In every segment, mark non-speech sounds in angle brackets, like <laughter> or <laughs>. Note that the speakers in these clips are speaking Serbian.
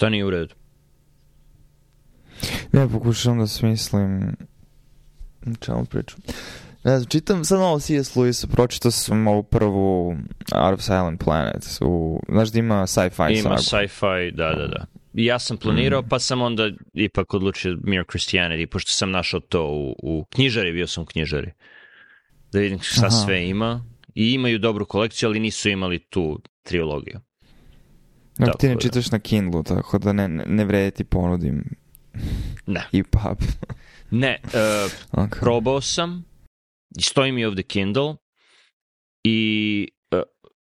Šta nije u redu? Ne, pokušam da smislim čemu pričam. Ne znam, čitam sad malo C.S. Lewis, pročitao sam ovu prvu Out of Silent Planet. U, znaš da ima sci-fi Ima sci-fi, da, da, da. I ja sam planirao, pa sam onda ipak odlučio Mere Christianity, pošto sam našao to u, u knjižari, bio sam u knjižari. Da vidim šta Aha. sve ima. I imaju dobru kolekciju, ali nisu imali tu trilogiju. No, ti ne da. čitaš na Kindlu, tako da ne, ne, ne vredi ti ponudim Ne. i pub. <laughs> Ne, uh, <laughs> Okay. probao sam, i stoji mi ovde Kindle i uh,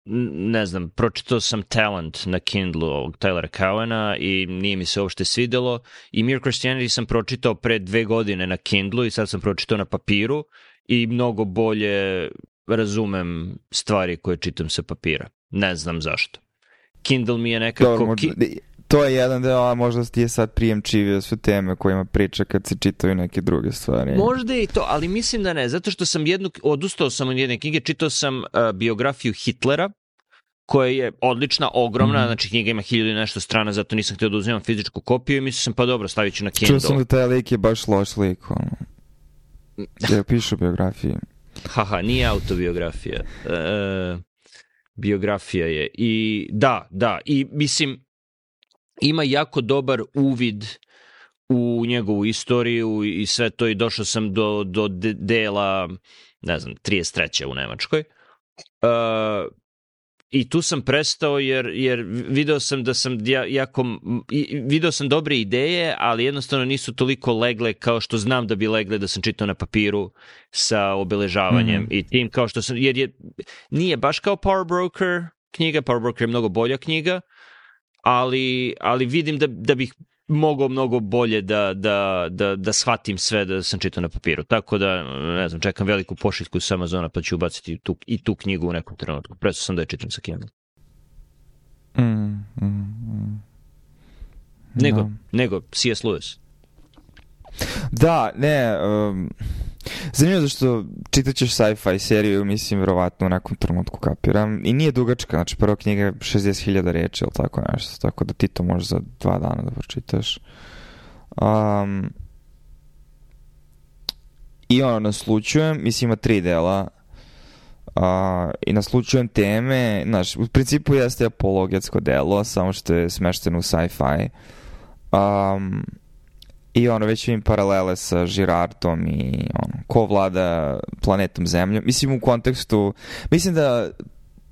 n- ne znam, pročitao sam Talent na Kindlu ovog Tylera Cowena i nije mi se uopšte svidelo i Mere Christianity sam pročitao pre dve godine na Kindlu i sad sam pročitao na papiru i mnogo bolje razumem stvari koje čitam sa papira. Ne znam zašto. Kindle mi je nekako... Dobro, možda, to je jedan deo, a možda ti je sad prijemčivio sve teme kojima priča kad se čitaju neke druge stvari. Možda i to, ali mislim da ne, zato što sam jednu, odustao sam od jedne knjige, čitao sam uh, biografiju Hitlera, koja je odlična, ogromna, Mhm. znači knjiga ima hiljadu i nešto strana, zato nisam htio da uzimam fizičku kopiju i mislio sam pa dobro, stavit ću na Čuo Kindle. sam da taj lik je baš loš lik, ono. <laughs> Ja pišu biografije. Haha, nije autobiografija. E, biografija je. I da, da, i mislim, ima jako dobar uvid u njegovu istoriju i sve to i došao sam do, do de- dela, ne znam, 33. u Nemačkoj. E, I tu sam prestao jer, jer video sam da sam ja, jako, video sam dobre ideje, ali jednostavno nisu toliko legle kao što znam da bi legle da sam čitao na papiru sa obeležavanjem Mhm. i tim kao što sam, jer je, nije baš kao Power Broker knjiga, Power Broker je mnogo bolja knjiga, ali, ali vidim da, da bih mogao mnogo bolje da, da, da, da shvatim sve da sam čitao na papiru. Tako da, ne znam, čekam veliku pošiljku sa Amazona pa ću ubaciti tu, i tu knjigu u nekom trenutku. Presto sam da je čitam sa Kindle. Mm, mm, mm. Nego, Da. nego C.S. Lewis. Da, ne, um, zanimljivo zašto čitat ćeš sci-fi seriju, mislim, verovatno u nekom trenutku kapiram. I nije dugačka, znači prva knjiga je 60.000 reči ili tako nešto, tako da ti to možeš za dva dana da pročitaš. Um, I ono, naslučujem, mislim ima tri dela, Uh, I naslučujem teme, znaš, u principu jeste apologetsko delo, samo što je smešteno u sci-fi. Um, I ono, već vidim paralele sa Girardom i ono, ko vlada planetom Zemljom. Mislim u kontekstu, mislim da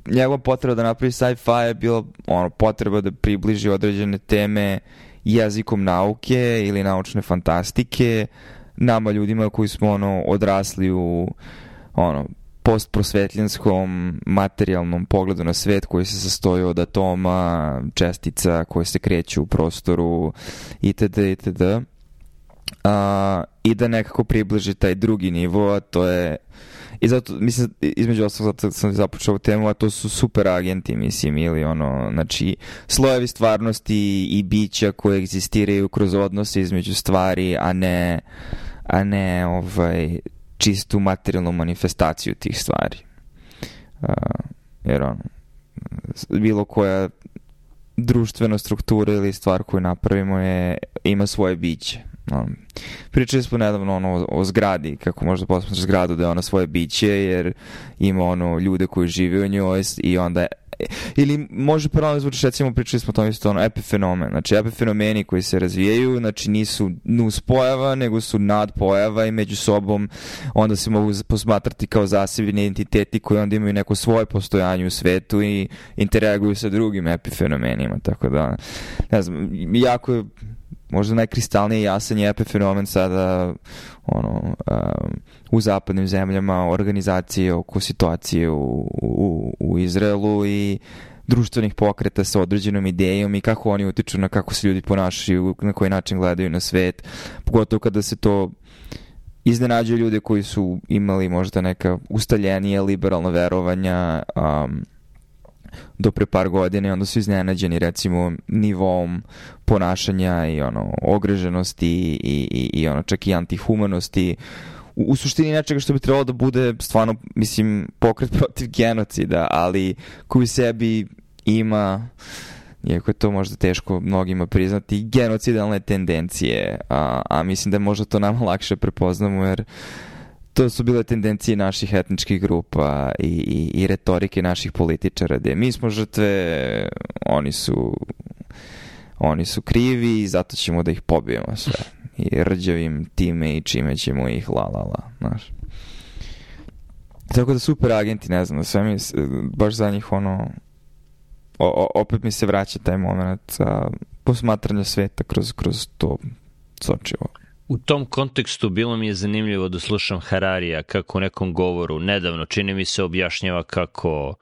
njegova potreba da napravi sci-fi je bila ono, potreba da približi određene teme jezikom nauke ili naučne fantastike nama ljudima koji smo ono odrasli u ono postprosvetljenskom materijalnom pogledu na svet koji se sastoji od atoma, čestica koje se kreću u prostoru itd. itd. A, I da nekako približi taj drugi nivo, a to je I zato, mislim, između ostalog, zato sam započeo ovu temu, a to su super agenti, mislim, ili ono, znači, slojevi stvarnosti i bića koje egzistiraju kroz odnose između stvari, a ne, a ne, ovaj, čistu materijalnu manifestaciju tih stvari. Uh, jer ono, bilo koja društvena struktura ili stvar koju napravimo je, ima svoje biće. Um, pričali smo nedavno ono, o, zgradi, kako možda posmatraš zgradu da je ona svoje biće, jer ima ono ljude koji žive u njoj i onda ili može paralelno zvuči recimo pričali smo o tom isto ono epifenomen. Znači epifenomeni koji se razvijaju znači nisu nus pojava nego su nadpojava i među sobom onda se mogu posmatrati kao zasebni identiteti koji onda imaju neko svoje postojanje u svetu i interaguju sa drugim epifenomenima tako da ne znam jako je možda najkristalnije jasan je epifenomen sada ono, um, u zapadnim zemljama organizacije oko situacije u, u, u Izraelu i društvenih pokreta sa određenom idejom i kako oni utiču na kako se ljudi ponašaju, na koji način gledaju na svet, pogotovo kada se to iznenađuje ljude koji su imali možda neka ustaljenija liberalna verovanja um, do pre par godina i onda su iznenađeni recimo nivom ponašanja i ono ogreženosti i, i, i ono čak i antihumanosti u, u suštini nečega što bi trebalo da bude stvarno mislim pokret <laughs> protiv genocida ali koji u sebi ima iako je to možda teško mnogima priznati, genocidalne tendencije, a, a mislim da možda to nama lakše prepoznamo jer to su bile tendencije naših etničkih grupa i, i, i retorike naših političara, gde mi smo žrtve, oni su oni su krivi i zato ćemo da ih pobijemo sve. I rđavim time i čime ćemo ih la la la, znaš. Tako da super agenti, ne znam, sve mi, baš za njih ono, o, o, opet mi se vraća taj moment a, posmatranja sveta kroz, kroz to sočivo. U tom kontekstu bilo mi je zanimljivo da slušam Hararija kako u nekom govoru nedavno čini mi se objašnjava kako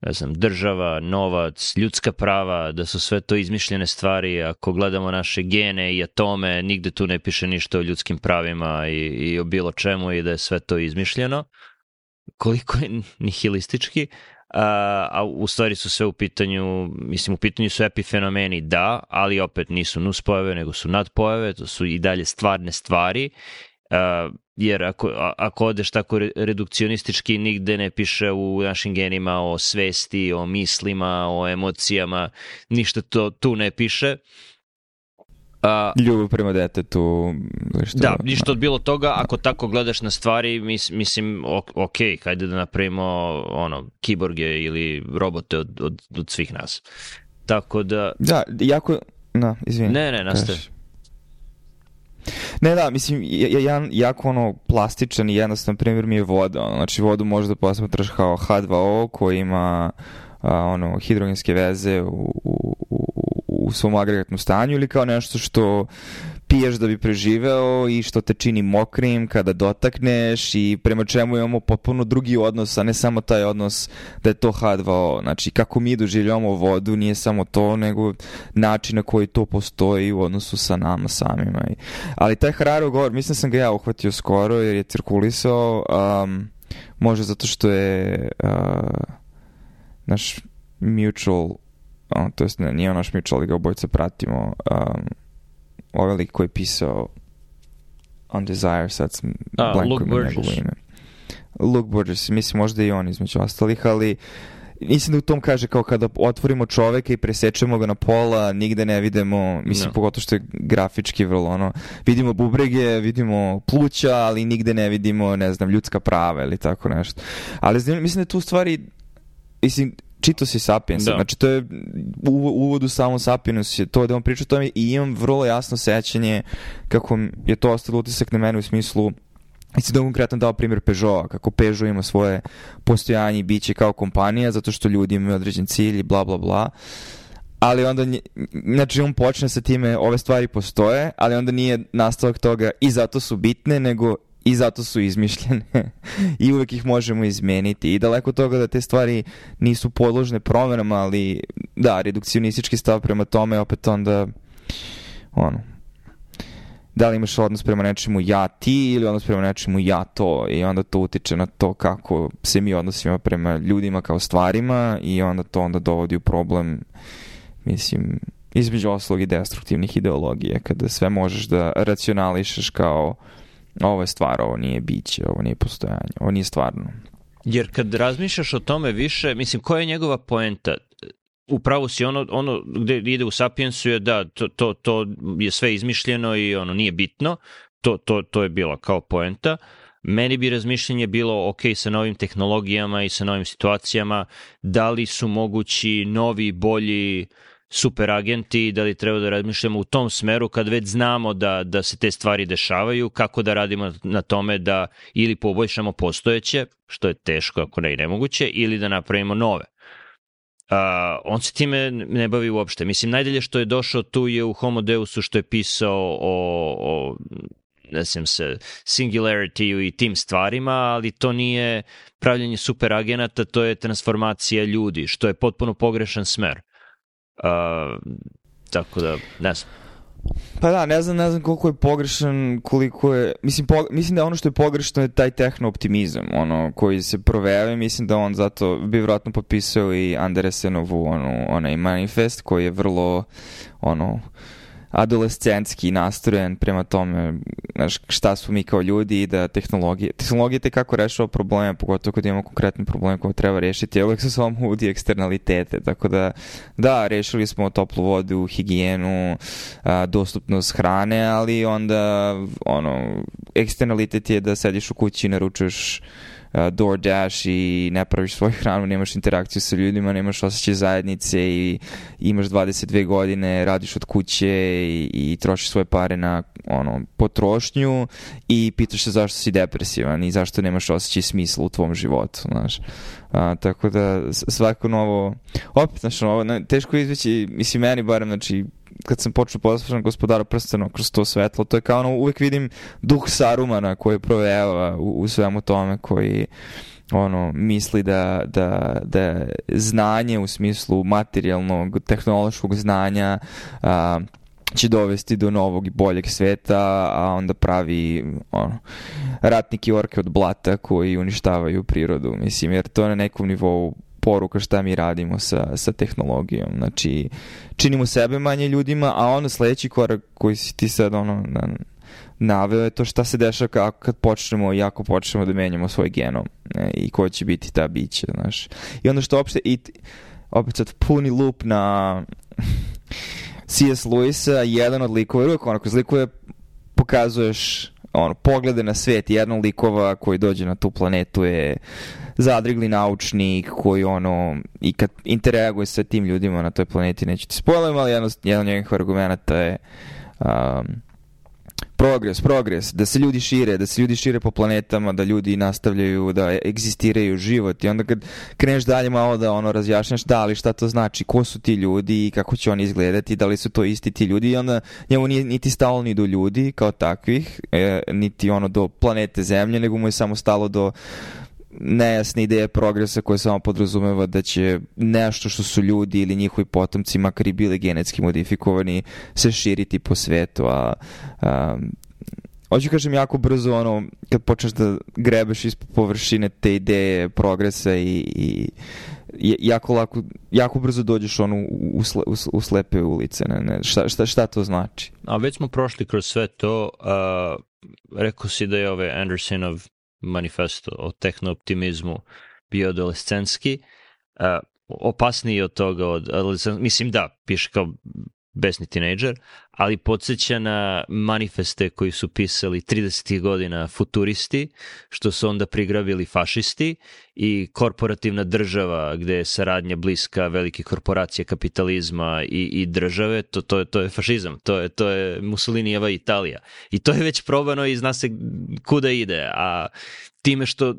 ne znam, država, novac, ljudska prava, da su sve to izmišljene stvari. Ako gledamo naše gene i atome, nigde tu ne piše ništa o ljudskim pravima i, i o bilo čemu i da je sve to izmišljeno. Koliko je nihilistički, a, u stvari su sve u pitanju, mislim u pitanju su epifenomeni, da, ali opet nisu nuspojave, nego su nadpojave, to su i dalje stvarne stvari, a, jer ako, ako odeš tako redukcionistički, nigde ne piše u našim genima o svesti, o mislima, o emocijama, ništa to tu ne piše. A, Ljubav prema detetu. Što, da, ništa od bilo toga, ako tako gledaš na stvari, mis, mislim, ok, hajde da napravimo ono, kiborge ili robote od, od, od svih nas. Tako da... Da, jako... Na, izvini. Ne, ne, nastavi. Ne, da, mislim, jedan jako ono plastičan i jednostavan primjer mi je voda. Znači, vodu možda posmatraš kao H2O koji ima a, ono, hidrogenske veze u, u, u svom agregatnom stanju ili kao nešto što piješ da bi preživeo i što te čini mokrim kada dotakneš i prema čemu imamo potpuno drugi odnos, a ne samo taj odnos da je to H2O. Znači, kako mi doživljamo vodu nije samo to, nego način na koji to postoji u odnosu sa nama samima. Ali taj Hararo govor, mislim da sam ga ja uhvatio skoro jer je cirkulisao, um, može zato što je uh, naš mutual on, to jest nije on naš ali ga obojica pratimo, um, ovaj lik koji je pisao On Desire, sad sam A, Luke Burgess. ime. Luke Burgess, mislim možda i on između ostalih, ali mislim da u tom kaže kao kada otvorimo čoveka i presečemo ga na pola, nigde ne vidimo, mislim no. pogotovo što je grafički vrlo ono, vidimo bubrege, vidimo pluća, ali nigde ne vidimo, ne znam, ljudska prava ili tako nešto. Ali mislim da tu stvari, mislim, čito si Sapiens, da. znači to je u samom Sapiens, to da on priča o tome i imam vrlo jasno sećanje kako je to ostalo utisak na mene u smislu Mislim da konkretno dao primjer Peugeot, kako Peugeot ima svoje postojanje i biće kao kompanija, zato što ljudi imaju određen cilj i bla bla bla. Ali onda, znači on počne sa time, ove stvari postoje, ali onda nije nastavak toga i zato su bitne, nego i zato su izmišljene. <laughs> I uvek ih možemo izmeniti i daleko toga da te stvari nisu podložne promenama, ali da, redukcionistički stav prema tome opet onda ono da li imaš odnos prema nečemu ja ti ili odnos prema nečemu ja to. I onda to utiče na to kako se mi odnosimo prema ljudima kao stvarima i onda to onda dovodi u problem mislim između oslog i destruktivnih ideologija kada sve možeš da racionališeš kao ovo je stvar, ovo nije biće, ovo nije postojanje, ovo nije stvarno. Jer kad razmišljaš o tome više, mislim, koja je njegova poenta? Upravo si ono, ono gde ide u Sapiensu je da to, to, to je sve izmišljeno i ono nije bitno, to, to, to je bila kao poenta. Meni bi razmišljanje bilo ok sa novim tehnologijama i sa novim situacijama, da li su mogući novi, bolji uh, super agenti i da li treba da razmišljamo u tom smeru kad već znamo da, da se te stvari dešavaju, kako da radimo na tome da ili poboljšamo postojeće, što je teško ako ne i nemoguće, ili da napravimo nove. Uh, on se time ne bavi uopšte. Mislim, najdalje što je došao tu je u Homo Deusu što je pisao o, o ne znam se, singularity i tim stvarima, ali to nije pravljanje super agenata, to je transformacija ljudi, što je potpuno pogrešan smer. Uh, tako da, ne znam. Pa da, ne znam, ne znam koliko je pogrešan, koliko je, mislim, po, mislim da ono što je pogrešno je taj tehno-optimizam, ono, koji se proveve, mislim da on zato bi vjerojatno potpisao i Andersenovu, ono, onaj manifest, koji je vrlo, ono, adolescentski nastrojen prema tome znaš, šta su mi kao ljudi i da tehnologije, tehnologija te kako rešava probleme, pogotovo kad imamo konkretne probleme koje treba rešiti, a uvek se samo uvodi eksternalitete, tako da da, rešili smo toplu vodu, higijenu, a, dostupnost hrane, ali onda ono, eksternalitet je da sediš u kući i naručuješ DoorDash i ne praviš svoju <laughs> hranu, nemaš interakciju sa ljudima, nemaš osjećaj zajednice i imaš 22 godine, radiš od kuće i, i trošiš svoje pare na ono, potrošnju i pitaš se zašto si depresivan i zašto nemaš osjećaj smisla u tvom životu, znaš. A, tako da svako novo, opet, znaš, ovo, teško izveći, mislim, meni barem, znači, kad sam počeo poslušan gospodara prstena kroz to svetlo, to je kao ono, uvek vidim duh Sarumana koji provejava u, u svemu tome, koji ono, misli da, da, da znanje u smislu materijalnog, tehnološkog znanja a, će dovesti do novog i boljeg sveta, a onda pravi ono, ratniki orke od blata koji uništavaju prirodu, mislim, jer to na nekom nivou poruka šta mi radimo sa, sa tehnologijom. Znači, činimo sebe manje ljudima, a onda sledeći korak koji si ti sad ono, na, naveo je to šta se dešava kako kad počnemo i ako počnemo da menjamo svoj genom ne, i ko će biti ta bića, znaš. I onda što opšte, i, opet sad puni lup na <laughs> C.S. Lewisa, jedan od likova, uvijek onako, iz pokazuješ ono, poglede na svet, jedan likova koji dođe na tu planetu je zadrigli naučnik koji ono, i kad interaguje sa tim ljudima na toj planeti, neću ti spojlem, ali jedan od njegovih argumenta je um, progres, progres, da se ljudi šire, da se ljudi šire po planetama, da ljudi nastavljaju da egzistiraju život. I onda kad kreneš dalje malo da ono razjašnjaš da li šta to znači, ko su ti ljudi i kako će oni izgledati, da li su to isti ti ljudi i onda njemu nije niti stalo ni do ljudi kao takvih, e, niti ono do planete Zemlje, nego mu je samo stalo do nejasne ideje progresa koje samo podrazumeva da će nešto što su ljudi ili njihovi potomci, makar i bili genetski modifikovani, se širiti po svetu, a, a hoću kažem jako brzo ono, kad počneš da grebeš ispod površine te ideje progresa i, i jako, lako, jako brzo dođeš ono u, u, u slepe ulice. Ne, ne, šta, šta, šta to znači? A već smo prošli kroz sve to. Uh, rekao si da je ove Andersonov manifesto o tehnooptimizmu bio adolescenski, uh, opasniji od toga, od, mislim da, piše kao besni tinejdžer, ali podsjeća na manifeste koji su pisali 30. godina futuristi, što su onda prigrabili fašisti i korporativna država gde je saradnja bliska velike korporacije kapitalizma i, i države, to, to, je, to je fašizam, to je, to je Mussolinijeva Italija. I to je već probano i zna se kuda ide, a time što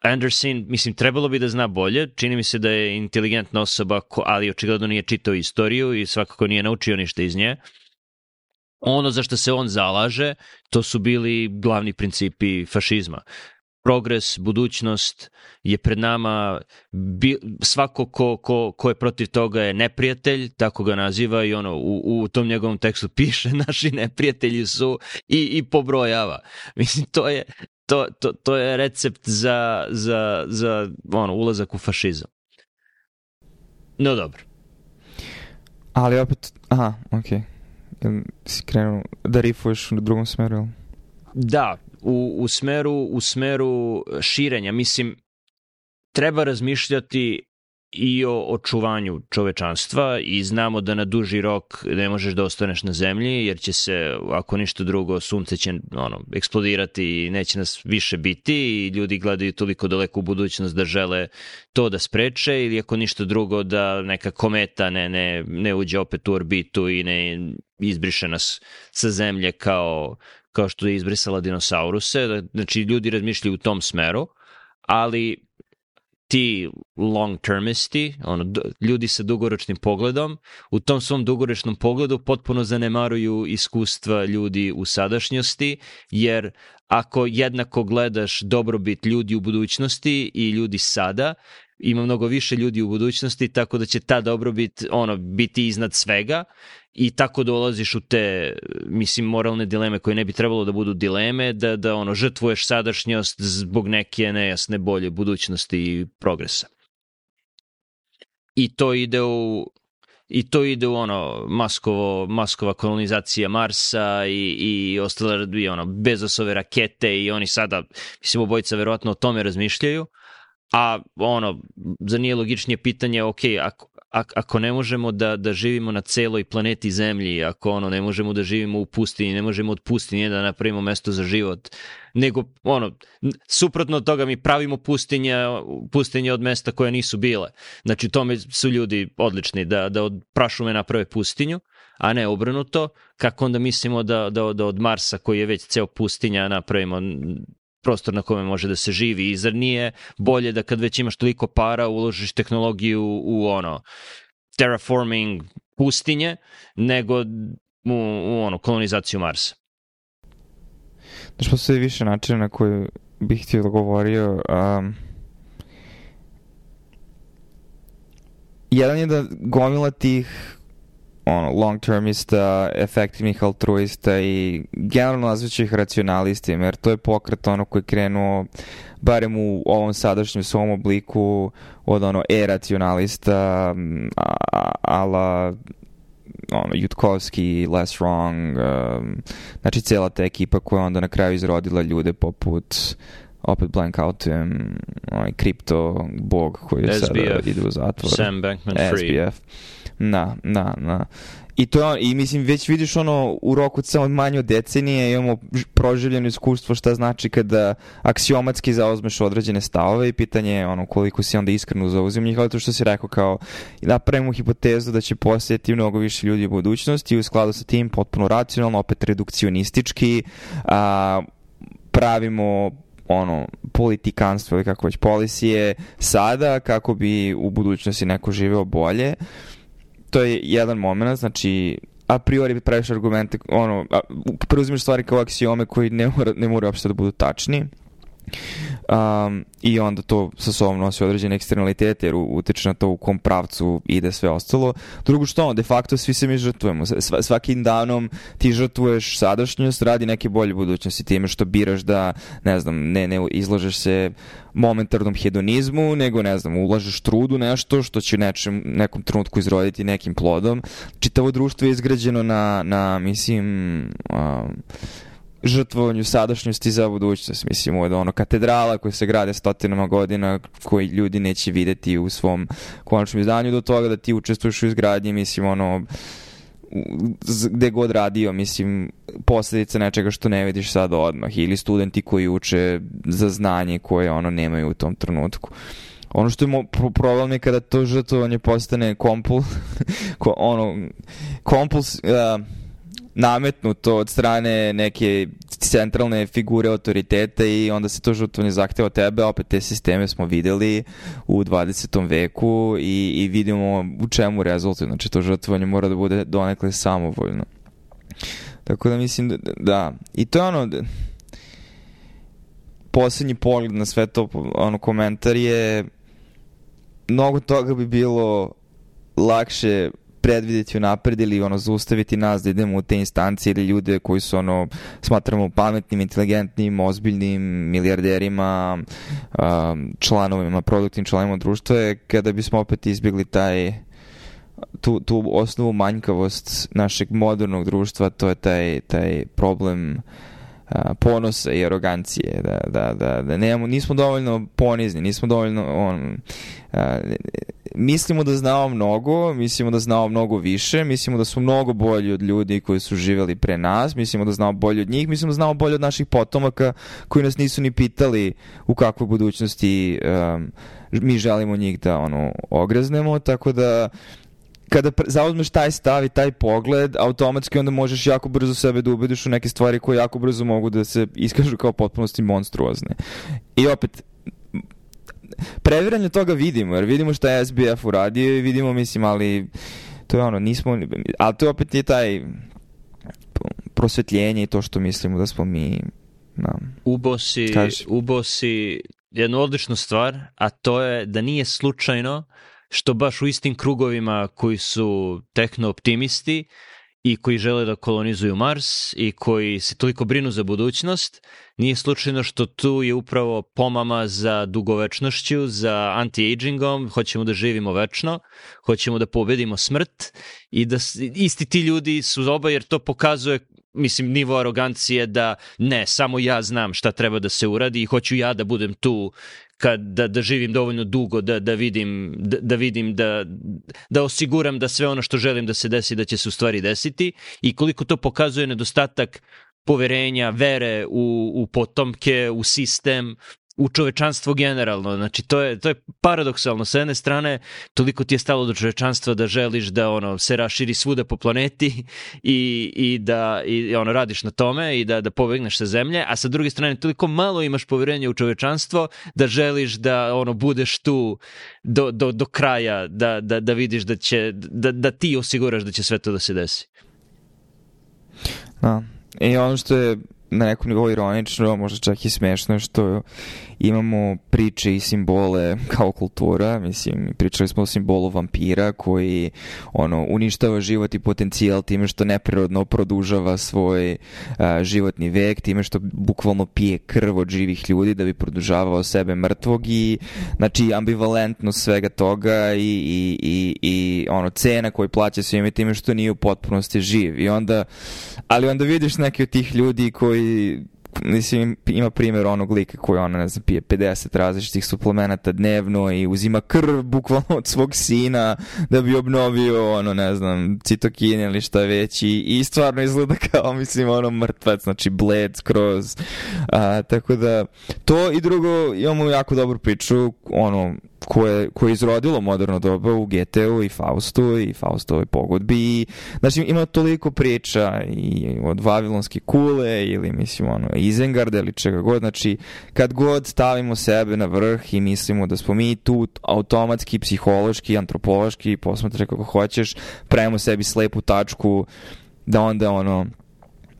Anderson, mislim, trebalo bi da zna bolje, čini mi se da je inteligentna osoba, ali očigledno nije čitao istoriju i svakako nije naučio ništa iz nje. Ono za što se on zalaže, to su bili glavni principi fašizma progres, budućnost je pred nama, bi, svako ko, ko, ko je protiv toga je neprijatelj, tako ga naziva i ono, u, u tom njegovom tekstu <laughs> piše naši neprijatelji su i, i pobrojava. <laughs> Mislim, to je, to, to, to je recept za, za, za ono, ulazak u fašizam. No dobro. Ali opet, aha, okej. Okay. Si krenuo da rifuješ u drugom smeru, Da, u, u, smeru, u smeru širenja. Mislim, treba razmišljati i o očuvanju čovečanstva i znamo da na duži rok ne možeš da ostaneš na zemlji jer će se, ako ništa drugo, sunce će ono, eksplodirati i neće nas više biti i ljudi gledaju toliko daleko u budućnost da žele to da spreče ili ako ništa drugo da neka kometa ne, ne, ne uđe opet u orbitu i ne izbriše nas sa zemlje kao, kao što je izbrisala dinosauruse. Znači ljudi razmišljaju u tom smeru, ali ti long termisti, ono, ljudi sa dugoročnim pogledom, u tom svom dugoročnom pogledu potpuno zanemaruju iskustva ljudi u sadašnjosti, jer ako jednako gledaš dobrobit ljudi u budućnosti i ljudi sada, ima mnogo više ljudi u budućnosti, tako da će ta dobrobit ono, biti iznad svega i tako dolaziš u te, mislim, moralne dileme koje ne bi trebalo da budu dileme, da, da ono, žrtvuješ sadašnjost zbog neke nejasne bolje budućnosti i progresa. I to ide u i to ide u ono maskovo, maskova kolonizacija Marsa i, i ostale i ono, Bezosove rakete i oni sada, mislim, obojica verovatno o tome razmišljaju, a ono, za nije logičnije pitanje, ok, ako, ako ne možemo da, da živimo na celoj planeti Zemlji, ako ono ne možemo da živimo u pustinji, ne možemo od pustinje da napravimo mesto za život, nego ono, suprotno od toga mi pravimo pustinja, pustinje od mesta koje nisu bile. Znači tome su ljudi odlični, da, da od prašume naprave pustinju, a ne obrnuto, kako onda mislimo da, da, da od Marsa koji je već ceo pustinja napravimo prostor na kome može da se živi i zar nije bolje da kad već imaš toliko para uložiš tehnologiju u ono terraforming pustinje nego u, u ono kolonizaciju Marsa. Znaš, postoji više načina na koji bih ti odgovorio. Um, jedan je da gomila tih ono, long-termista, efektivnih altruista i generalno nazvaću ih racionalistima, jer to je pokret ono koji je krenuo barem u ovom sadašnjem svom obliku od ono e-racionalista ala ono, Jutkovski, Les Wrong, um, znači cela ta ekipa koja onda na kraju izrodila ljude poput opet blank outujem onaj kripto bog koji SBF, sada ide u zatvor. Sam Bankman-Fried. SBF. Na, na, na. I to i mislim već vidiš ono u roku samo manje od decenije imamo proživljeno iskustvo šta znači kada aksiomatski zauzmeš određene stavove i pitanje je ono koliko si onda iskreno zauzim njih, ali to što si rekao kao napravimo hipotezu da će posjetiti mnogo više ljudi u budućnosti i u skladu sa tim potpuno racionalno, opet redukcionistički a, pravimo ono politikanstvo ili kako već policije sada kako bi u budućnosti neko živeo bolje. To je jedan moment, znači a priori praviš argumente, ono, preuzimaš stvari kao aksiome koji ne mora, ne mora uopšte da budu tačni um, i onda to sa sobom nosi određene eksternalitete jer utiče na to u kom pravcu ide sve ostalo. Drugo što, de facto svi se mi žrtvujemo. Sva, svakim danom ti žrtvuješ sadašnjost radi neke bolje budućnosti time što biraš da, ne znam, ne, ne izlažeš se momentarnom hedonizmu, nego, ne znam, ulažeš trudu nešto što će nečem, nekom trenutku izroditi nekim plodom. Čitavo društvo je izgrađeno na, na mislim, um, žrtvovanju sadašnjosti za budućnost. Mislim, od ono katedrala koje se grade stotinama godina koji ljudi neće videti u svom konačnom izdanju do toga da ti učestvuješ u izgradnji, mislim, ono gde god radio, mislim, posledica nečega što ne vidiš sada odmah ili studenti koji uče za znanje koje ono nemaju u tom trenutku. Ono što je problem je kada to žrtvovanje postane kompul, <laughs> ono, kompuls, uh, nametnuto od strane neke centralne figure autoriteta i onda se to žutvanje zahteva tebe, opet te sisteme smo videli u 20. veku i, i vidimo u čemu rezultuje, znači to žrtvanje mora da bude donekle samovoljno. Tako da mislim da, da. i to je ono da, poslednji pogled na sve to, ono komentar je mnogo toga bi bilo lakše predvideti unapred ili ono zaustaviti nas da idemo u te instancije ili ljude koji su ono smatramo pametnim, inteligentnim, ozbiljnim milijarderima, članovima, produktivnim članovima društva je kada bismo opet izbjegli taj tu, tu osnovu manjkavost našeg modernog društva, to je taj, taj problem ponosa i arogancije, da, da, da, da nemamo, nismo dovoljno ponizni, nismo dovoljno on, a, mislimo da znamo mnogo, mislimo da znamo mnogo više, mislimo da smo mnogo bolji od ljudi koji su živeli pre nas, mislimo da znamo bolje od njih, mislimo da znamo bolje od naših potomaka koji nas nisu ni pitali u kakvoj budućnosti um, mi želimo njih da ono ogreznemo, tako da kada zauzmeš taj stav i taj pogled, automatski onda možeš jako brzo sebe da ubediš u neke stvari koje jako brzo mogu da se iskažu kao potpunosti monstruozne. I opet, previranje toga vidimo, jer vidimo šta je SBF uradio i vidimo, mislim, ali to je ono, nismo, ali to opet je taj prosvetljenje i to što mislimo da smo mi da. Ubosi, ubosi jednu odličnu stvar, a to je da nije slučajno što baš u istim krugovima koji su tehno-optimisti i koji žele da kolonizuju Mars i koji se toliko brinu za budućnost, nije slučajno što tu je upravo pomama za dugovečnošću, za anti-agingom, hoćemo da živimo večno, hoćemo da pobedimo smrt i da isti ti ljudi su oba jer to pokazuje mislim, nivo arogancije da ne, samo ja znam šta treba da se uradi i hoću ja da budem tu kad, da, da živim dovoljno dugo da, da vidim, da, da vidim da, da osiguram da sve ono što želim da se desi da će se u stvari desiti. I koliko to pokazuje nedostatak poverenja, vere u, u potomke, u sistem, u čovečanstvo generalno. Znači, to je, to je paradoksalno. Sa jedne strane, toliko ti je stalo do čovečanstva da želiš da ono se raširi svuda po planeti i, i da i, ono, radiš na tome i da, da pobegneš sa zemlje, a sa druge strane, toliko malo imaš poverenja u čovečanstvo da želiš da ono budeš tu do, do, do kraja, da, da, da vidiš da, će, da, da ti osiguraš da će sve to da se desi. Da. I ono što je na nekom nivou ironično, možda čak i smešno što imamo priče i simbole kao kultura, mislim, pričali smo o simbolu vampira koji ono, uništava život i potencijal time što neprirodno produžava svoj a, životni vek, time što bukvalno pije krv od živih ljudi da bi produžavao sebe mrtvog i znači ambivalentnost svega toga i, i, i, i ono, cena koju plaća svime time što nije u potpunosti živ. I onda, ali onda vidiš neke od tih ljudi koji mislim, ima primjer onog lika koji ona, ne znam, pije 50 različitih suplemenata dnevno i uzima krv bukvalno od svog sina da bi obnovio, ono, ne znam, citokin ili šta već i, i stvarno izgleda kao, mislim, ono, mrtvac, znači, bled skroz. A, tako da, to i drugo, imamo jako dobru priču, ono, koje, koje je izrodilo moderno doba u GT-u i Faustu i Faustovoj pogodbi. I znači ima toliko priča i od Vavilonske kule ili mislim ono Izengarda ili čega god. Znači kad god stavimo sebe na vrh i mislimo da smo mi tu automatski, psihološki, antropološki posmatre kako hoćeš, pravimo sebi slepu tačku da onda ono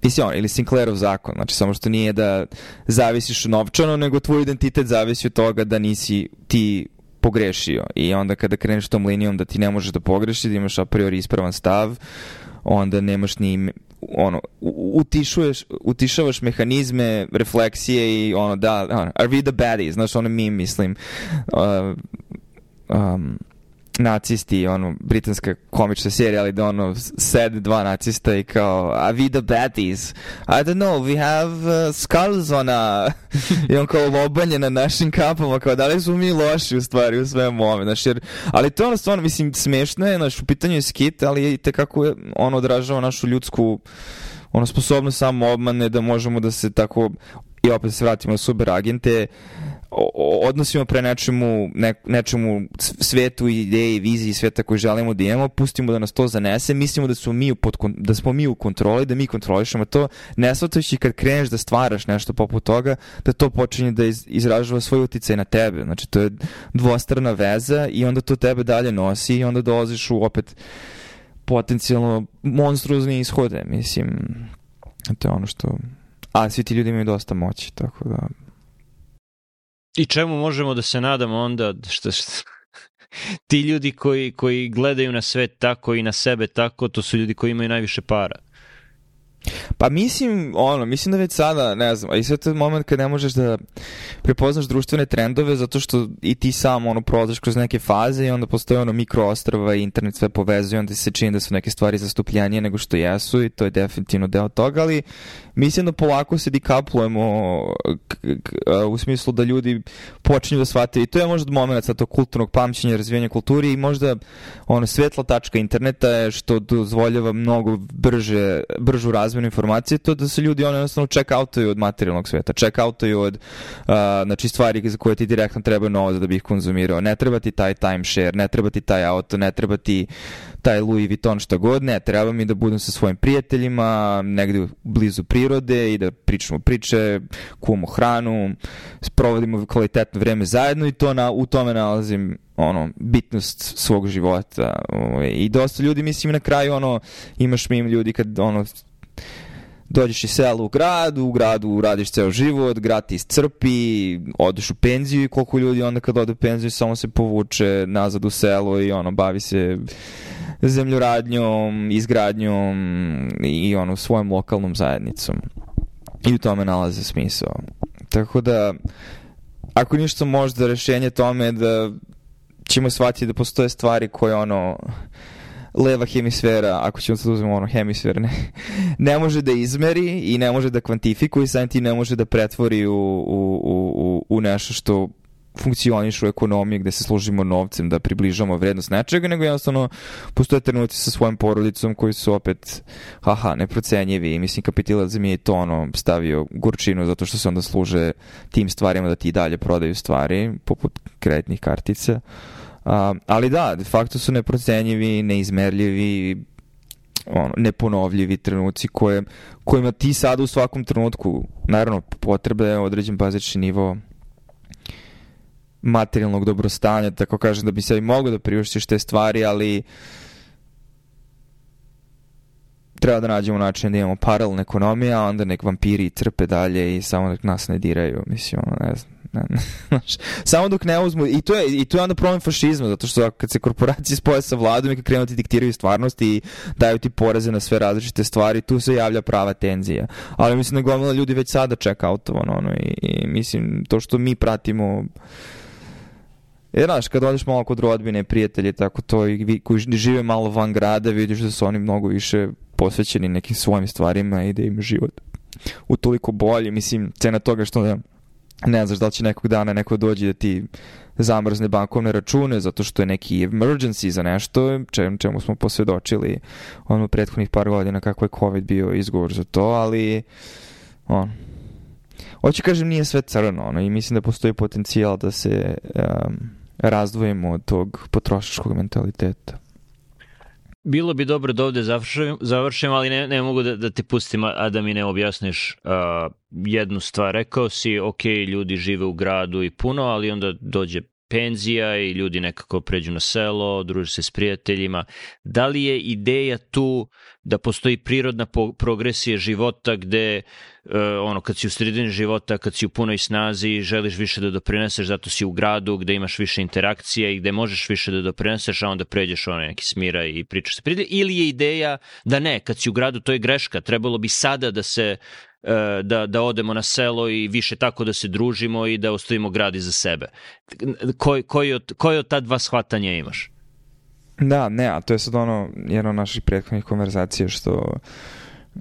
Mislim, on, ili Sinclairov zakon, znači samo što nije da zavisiš novčano, nego tvoj identitet zavisi od toga da nisi ti pogrešio. I onda kada kreneš tom linijom da ti ne možeš da pogrešiš, da imaš a priori ispravan stav, onda nemaš ni ono, utišuješ, utišavaš mehanizme refleksije i ono, da, ono, are we the baddies, znaš, ono mi mislim, uh, um, nacisti, ono, britanska komična serija, ali da ono, sede dva nacista i kao, a vi the baddies? I don't know, we have uh, skulls on a... <laughs> I on kao lobanje na našim kapama, kao da li su mi loši u stvari u svemu ove, znaš, jer, ali to ono stvarno, mislim, smešno je, znaš, u pitanju je skit, ali i tekako je, ono odražava našu ljudsku ono sposobnost samo obmane da možemo da se tako i opet se vratimo na super agente odnosimo pre nečemu, ne, nečemu svetu, ideji, viziji sveta koju želimo da imamo, pustimo da nas to zanese, mislimo da smo mi pod, da smo mi u kontroli, da mi kontrolišemo to, ne shvatajući kad kreneš da stvaraš nešto poput toga, da to počinje da iz, izražava svoj uticaj na tebe. Znači, to je dvostrana veza i onda to tebe dalje nosi i onda dolaziš u opet potencijalno monstruozne ishode, mislim. To je ono što... A svi ti ljudi imaju dosta moći, tako da I čemu možemo da se nadamo onda što, što ti ljudi koji, koji gledaju na svet tako i na sebe tako, to su ljudi koji imaju najviše para. Pa mislim, ono, mislim da već sada, ne znam, i sve to je moment kad ne možeš da prepoznaš društvene trendove zato što i ti sam, ono, prolaziš kroz neke faze i onda postoje, ono, mikroostrava i internet sve povezuje, onda se čini da su neke stvari zastupljenije nego što jesu i to je definitivno deo toga, ali mislim da polako se dikaplujemo u smislu da ljudi počinju da shvataju i to je možda moment sa to kulturnog pamćenja, razvijenja kulturi i možda ono, svetla tačka interneta je što dozvoljava mnogo brže, bržu razmenu informacije, to da se ljudi ono jednostavno check outaju od materijalnog sveta, check outaju od uh, znači stvari za koje ti direktno treba novac da bi ih konzumirao. Ne treba ti taj timeshare, ne treba ti taj auto, ne treba ti taj Louis Vuitton šta god, ne, treba mi da budem sa svojim prijateljima, negde blizu prirode i da pričamo priče, kuvamo hranu, provodimo kvalitetno vreme zajedno i to na, u tome nalazim ono, bitnost svog života. Ovaj, I dosta ljudi, mislim, na kraju, ono, imaš mi ljudi kad, ono, dođeš iz sela u grad, u gradu radiš ceo život, grad ti iscrpi, odeš u penziju i koliko ljudi onda kad ode u penziju samo se povuče nazad u selo i ono, bavi se zemljoradnjom, izgradnjom i ono svojom lokalnom zajednicom. I u tome nalaze smisao. Tako da, ako ništa možda rešenje tome je da ćemo shvatiti da postoje stvari koje ono leva hemisfera, ako ćemo sad uzmemo ono hemisfer, ne, <laughs> ne može da izmeri i ne može da kvantifikuje, sam ti ne može da pretvori u, u, u, u nešto što funkcioniš u ekonomiji gde se služimo novcem da približamo vrednost nečega, nego jednostavno postoje trenuci sa svojim porodicom koji su opet, haha, neprocenjivi i mislim kapitalizam je to ono stavio gurčinu zato što se onda služe tim stvarima da ti dalje prodaju stvari, poput kreditnih kartica. Uh, ali da, de facto su neprocenjivi, neizmerljivi, ono, neponovljivi trenuci koje, kojima ti sada u svakom trenutku, naravno, potrebe je određen bazični nivo materijalnog dobrostanja, tako kažem, da bi se i mogo da priuštiš te stvari, ali treba da nađemo način da imamo paralelne ekonomije, a onda nek vampiri crpe dalje i samo nek nas ne diraju, mislim, ono, ne znam. Samo dok ne uzmu i to je i to je onda problem fašizma zato što kad se korporacije spoje sa vladom i kad krenu da ti diktiraju stvarnost i daju ti poreze na sve različite stvari tu se javlja prava tenzija ali mislim da gomila ljudi već sada čeka autovano ono i, i mislim to što mi pratimo Jer, znaš, kad odeš malo kod rodbine prijatelje, tako to, i vi koji žive malo van grada, vidiš da su oni mnogo više posvećeni nekim svojim stvarima i da im život u toliko bolje. Mislim, cena toga što da ne znaš da li će nekog dana neko dođe da ti zamrzne bankovne račune zato što je neki emergency za nešto, čemu, čemu smo posvedočili ono prethodnih par godina kako je COVID bio izgovor za to, ali on, hoću kažem nije sve crno ono, i mislim da postoji potencijal da se um, razdvojimo od tog potrošačkog mentaliteta. Bilo bi dobro da ovde završim, završim ali ne, ne mogu da, da te pustim, a da mi ne objasniš uh, jednu stvar. Rekao si, ok, ljudi žive u gradu i puno, ali onda dođe penzija i ljudi nekako pređu na selo, druže se s prijateljima. Da li je ideja tu da postoji prirodna progresija života gde uh, ono kad si u sredini života, kad si u punoj snazi, želiš više da doprineseš, zato si u gradu gde imaš više interakcija i gde možeš više da doprineseš, a onda pređeš ono neki smira i pričaš se pride. Ili je ideja da ne, kad si u gradu to je greška, trebalo bi sada da se E, da, da odemo na selo i više tako da se družimo i da ostavimo grad iza sebe. Koji, koji, od, koji od ta dva shvatanja imaš? Da, ne, a to je sad ono jedno od naših prethodnih konverzacija što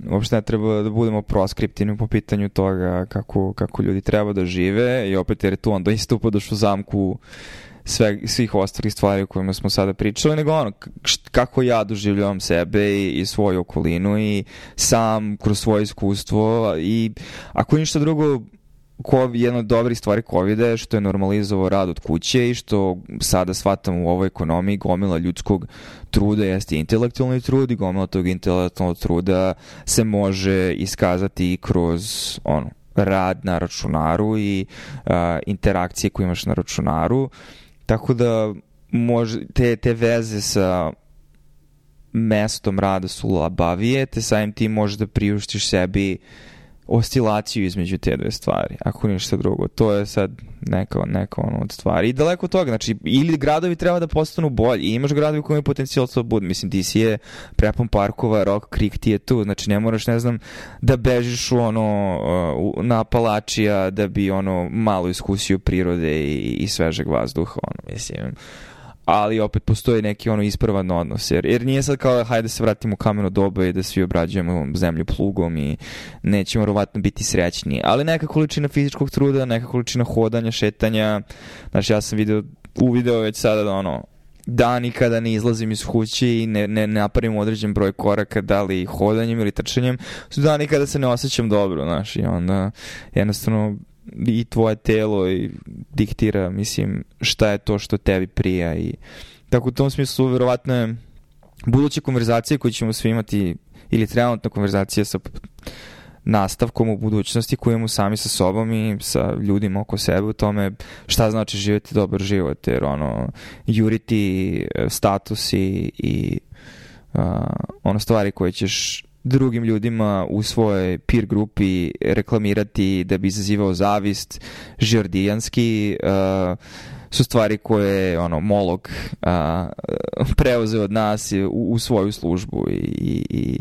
uopšte ne treba da budemo proskriptivni po pitanju toga kako, kako ljudi treba da žive i opet jer je tu onda isto upadaš u zamku sve, svih ostalih stvari o kojima smo sada pričali, nego ono, kako ja doživljavam sebe i, i svoju okolinu i sam kroz svoje iskustvo i ako ništa drugo, ko, jedna od dobrih stvari covid je što je normalizovao rad od kuće i što sada shvatam u ovoj ekonomiji gomila ljudskog truda jeste intelektualni trud i gomila tog intelektualnog truda se može iskazati kroz ono, rad na računaru i uh, interakcije koje imaš na računaru. Tako da može, te, te veze sa mestom rada su labavije, te samim tim možeš da priuštiš sebi oscilaciju između te dve stvari, ako ništa drugo. To je sad neka, neka ono od stvari. I daleko od toga, znači, ili gradovi treba da postanu bolji, i imaš gradovi koji imaju potencijal da budu. Mislim, DC je prepon parkova, Rock Creek ti je tu, znači ne moraš, ne znam, da bežiš u ono, uh, na Palačija da bi ono malo iskusio prirode i, i svežeg vazduha, ono, mislim ali opet postoji neki ono ispravan odnos, jer, jer nije sad kao hajde da se vratimo u kameno doba i da svi obrađujemo zemlju plugom i nećemo rovatno biti srećni, ali neka količina fizičkog truda, neka količina hodanja, šetanja, znači ja sam video, uvideo već sada da ono, dani kada ne izlazim iz kuće i ne, ne napravim određen broj koraka, da li hodanjem ili trčanjem, su dani kada se ne osjećam dobro, znaš, i onda jednostavno i tvoje telo i diktira, mislim, šta je to što tebi prija i tako u tom smislu verovatno je buduće konverzacije koje ćemo svi imati ili trenutna konverzacija sa nastavkom u budućnosti koju imamo sami sa sobom i sa ljudima oko sebe u tome šta znači živjeti dobar život jer ono juriti e, statusi i uh, ono stvari koje ćeš drugim ljudima u svojoj peer grupi reklamirati da bi izazivao zavist, žordijanski, uh, su stvari koje ono Molog a, preuzeo od nas u, u svoju službu i, i, i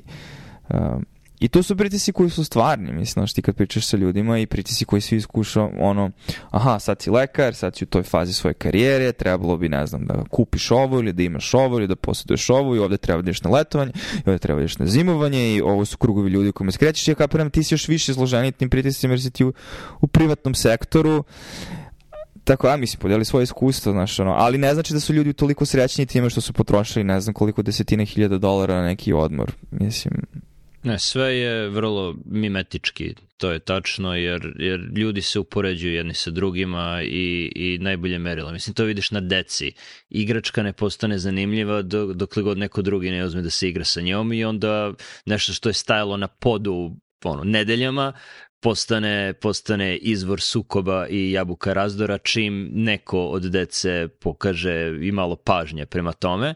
a, I to su pritisci koji su stvarni, mislim, znaš, ti kad pričaš sa ljudima i pritisci koji svi iskušao, ono, aha, sad si lekar, sad si u toj fazi svoje karijere, trebalo bi, ne znam, da kupiš ovo ili da imaš ovo ili da posjeduješ ovo i ovde treba da na letovanje i ovde treba da na zimovanje i ovo su krugovi ljudi u kojima skrećeš ja kapiram ti si još više izloženiji tim pritiscima jer si ti u, u privatnom sektoru Tako, ja mislim, podijeli svoje iskustvo, znaš, ono, ali ne znači da su ljudi toliko srećni time što su potrošili ne znam koliko desetine hiljada dolara na neki odmor. Mislim, Ne, sve je vrlo mimetički, to je tačno, jer, jer ljudi se upoređuju jedni sa drugima i, i najbolje merilo. Mislim, to vidiš na deci. Igračka ne postane zanimljiva dok, dokle god neko drugi ne uzme da se igra sa njom i onda nešto što je stajalo na podu ono, nedeljama, postane, postane izvor sukoba i jabuka razdora čim neko od dece pokaže i malo pažnje prema tome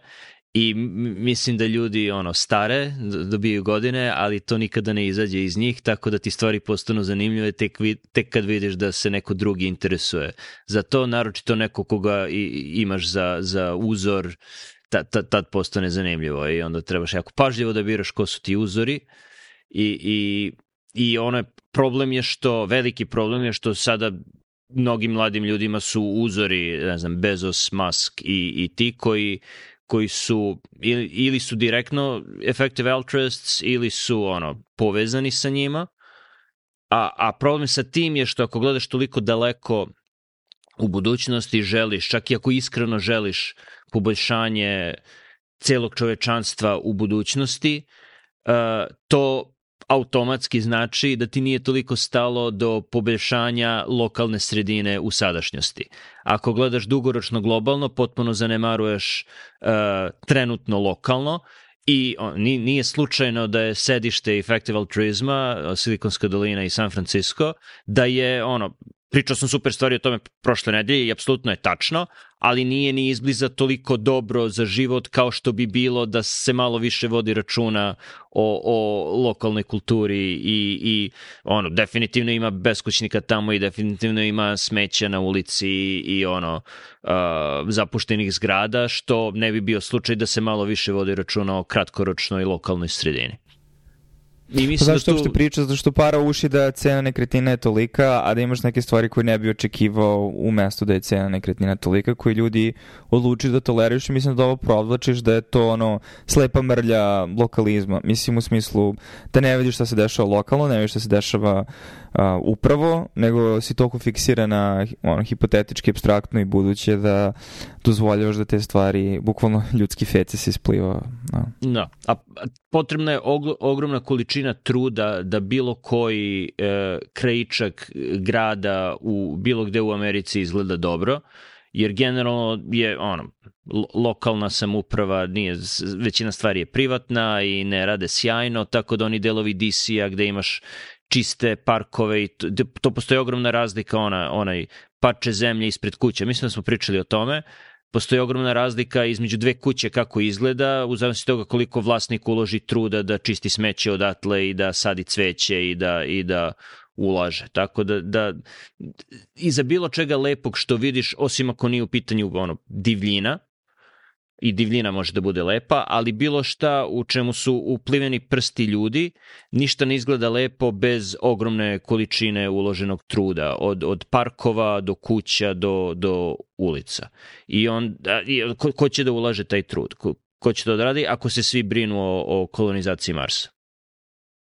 i mislim da ljudi ono stare dobiju godine, ali to nikada ne izađe iz njih, tako da ti stvari postanu zanimljive tek, tek kad vidiš da se neko drugi interesuje. Za to naročito neko koga i, imaš za, za uzor, tad, tad, tad postane zanimljivo i onda trebaš jako pažljivo da biraš ko su ti uzori i, i, i ono je, problem je što, veliki problem je što sada mnogim mladim ljudima su uzori, ne znam, Bezos, Musk i, i ti koji koji su ili, ili su direktno effective altruists ili su ono povezani sa njima. A, a problem sa tim je što ako gledaš toliko daleko u budućnosti želiš, čak i ako iskreno želiš poboljšanje celog čovečanstva u budućnosti, uh, to automatski znači da ti nije toliko stalo do poboljšanja lokalne sredine u sadašnjosti. Ako gledaš dugoročno globalno, potpuno zanemaruješ uh, trenutno lokalno I on, nije slučajno da je sedište Effective Altruizma, Silikonska dolina i San Francisco, da je ono, pričao sam super stvari o tome prošle nedelje i apsolutno je tačno, ali nije ni izbliza toliko dobro za život kao što bi bilo da se malo više vodi računa o, o lokalnoj kulturi i, i ono, definitivno ima beskućnika tamo i definitivno ima smeća na ulici i, ono, uh, zapuštenih zgrada, što ne bi bio slučaj da se malo više vodi računa o kratkoročnoj lokalnoj sredini. I mislim pa zašto da tu... uopšte priča? Zato što para uši da cena nekretnina je tolika, a da imaš neke stvari koje ne bi očekivao u mestu da je cena nekretnina tolika, koji ljudi odluči da toleriš i mislim da ovo provlačiš da je to ono slepa mrlja lokalizma. Mislim u smislu da ne vidiš šta se dešava lokalno, ne vidiš šta se dešava uh, upravo, nego si toliko fiksirana ono, hipotetički, abstraktno i buduće da dozvoljavaš da te stvari, bukvalno ljudski feci se ispliva. Da. da. A potrebna je ogromna količina truda da bilo koji e, krajičak grada u bilo gde u Americi izgleda dobro, jer generalno je ono, lokalna samuprava, nije, većina stvari je privatna i ne rade sjajno, tako da oni delovi DC-a gde imaš čiste parkove i to, to postoji ogromna razlika ona, onaj parče zemlje ispred kuće. Mislim da smo pričali o tome postoji ogromna razlika između dve kuće kako izgleda, u zavisnosti toga koliko vlasnik uloži truda da čisti smeće odatle i da sadi cveće i da, i da ulaže. Tako da, da iza bilo čega lepog što vidiš, osim ako nije u pitanju ono, divljina, i divljina može da bude lepa, ali bilo šta u čemu su upliveni prsti ljudi, ništa ne izgleda lepo bez ogromne količine uloženog truda, od, od parkova do kuća do, do ulica. I on, ko, ko će da ulaže taj trud? Ko, ko će to da radi ako se svi brinu o, o kolonizaciji Marsa?